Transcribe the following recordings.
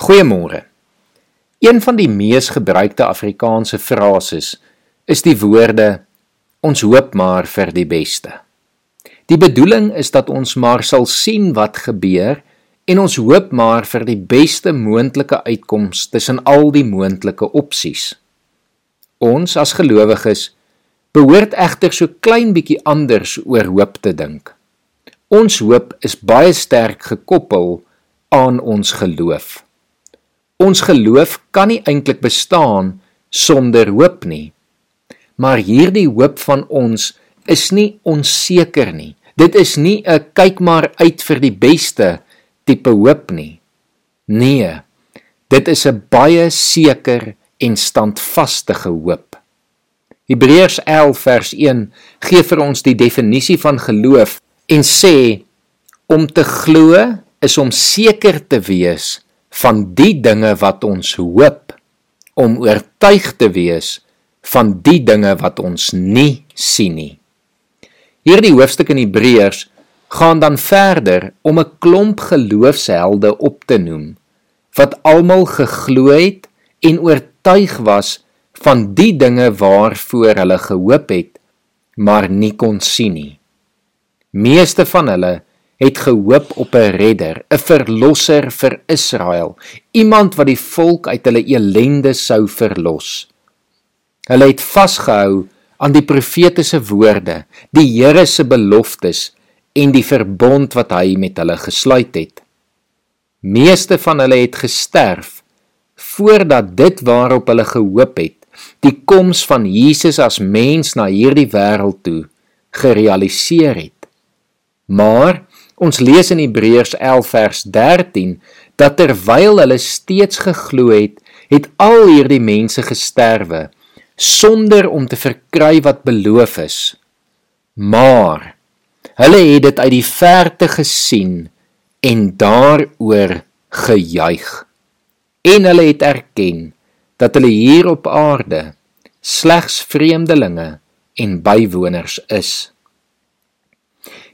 Goeiemôre. Een van die mees gebruikte Afrikaanse frases is die woorde ons hoop maar vir die beste. Die bedoeling is dat ons maar sal sien wat gebeur en ons hoop maar vir die beste moontlike uitkoms tussen al die moontlike opsies. Ons as gelowiges behoort egter so klein bietjie anders oor hoop te dink. Ons hoop is baie sterk gekoppel aan ons geloof. Ons geloof kan nie eintlik bestaan sonder hoop nie. Maar hierdie hoop van ons is nie onseker nie. Dit is nie 'n kyk maar uit vir die beste tipe hoop nie. Nee. Dit is 'n baie seker en standvaste hoop. Hebreërs 11 vers 1 gee vir ons die definisie van geloof en sê om te glo is om seker te wees van die dinge wat ons hoop om oortuig te wees van die dinge wat ons nie sien nie. Hierdie hoofstuk in Hebreërs gaan dan verder om 'n klomp geloofshelde op te noem wat almal geglo het en oortuig was van die dinge waarvoor hulle gehoop het maar nie kon sien nie. Meeste van hulle het gehoop op 'n redder, 'n verlosser vir Israel, iemand wat die volk uit hulle elende sou verlos. Hulle het vasgehou aan die profetiese woorde, die Here se beloftes en die verbond wat hy met hulle gesluit het. Meeste van hulle het gesterf voordat dit waarop hulle gehoop het, die koms van Jesus as mens na hierdie wêreld toe, gerealiseer het. Maar Ons lees in Hebreërs 11 vers 13 dat terwyl hulle steeds geglo het, het al hierdie mense gesterwe sonder om te verkry wat beloof is. Maar hulle het dit uit die verte gesien en daaroor gejuig. En hulle het erken dat hulle hier op aarde slegs vreemdelinge en bywoners is.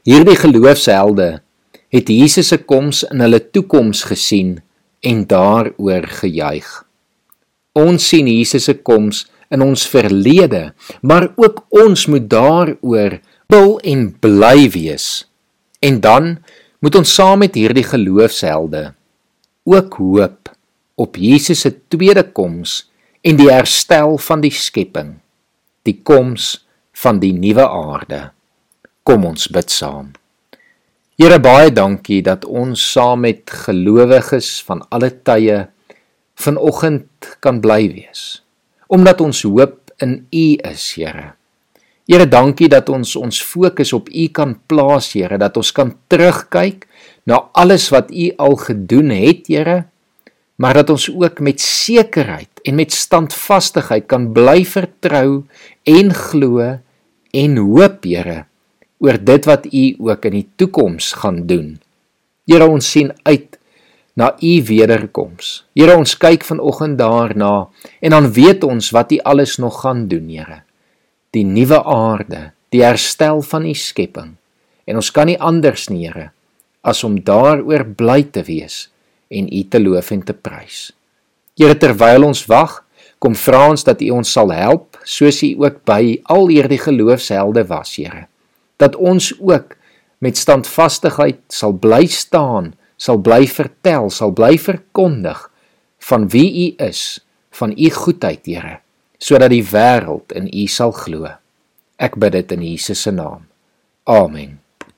Hierdie geloofshelde het Jesus se koms in hulle toekoms gesien en daaroor gejuig. Ons sien Jesus se koms in ons verlede, maar ook ons moet daaroor wil en bly wees. En dan moet ons saam met hierdie geloofshelde ook hoop op Jesus se tweede koms en die herstel van die skepping, die koms van die nuwe aarde. Kom ons bid saam. Here baie dankie dat ons saam met gelowiges van alle tye vanoggend kan bly wees. Omdat ons hoop in U is, Here. Here dankie dat ons ons fokus op U kan plaas, Here, dat ons kan terugkyk na alles wat U al gedoen het, Here, maar dat ons ook met sekerheid en met standvastigheid kan bly vertrou en glo en hoop, Here oor dit wat u ook in die toekoms gaan doen. Here ons sien uit na u wederkoms. Here ons kyk vanoggend daarna en dan weet ons wat u alles nog gaan doen, Here. Die nuwe aarde, die herstel van u skepping. En ons kan nie anders nie, Here, as om daaroor bly te wees en u te loof en te prys. Here terwyl ons wag, kom vra ons dat u ons sal help, soos u ook by al hierdie geloofshelde was, Here dat ons ook met standvastigheid sal bly staan, sal bly vertel, sal bly verkondig van wie U is, van U goedheid, Here, sodat die wêreld in U sal glo. Ek bid dit in Jesus se naam. Amen.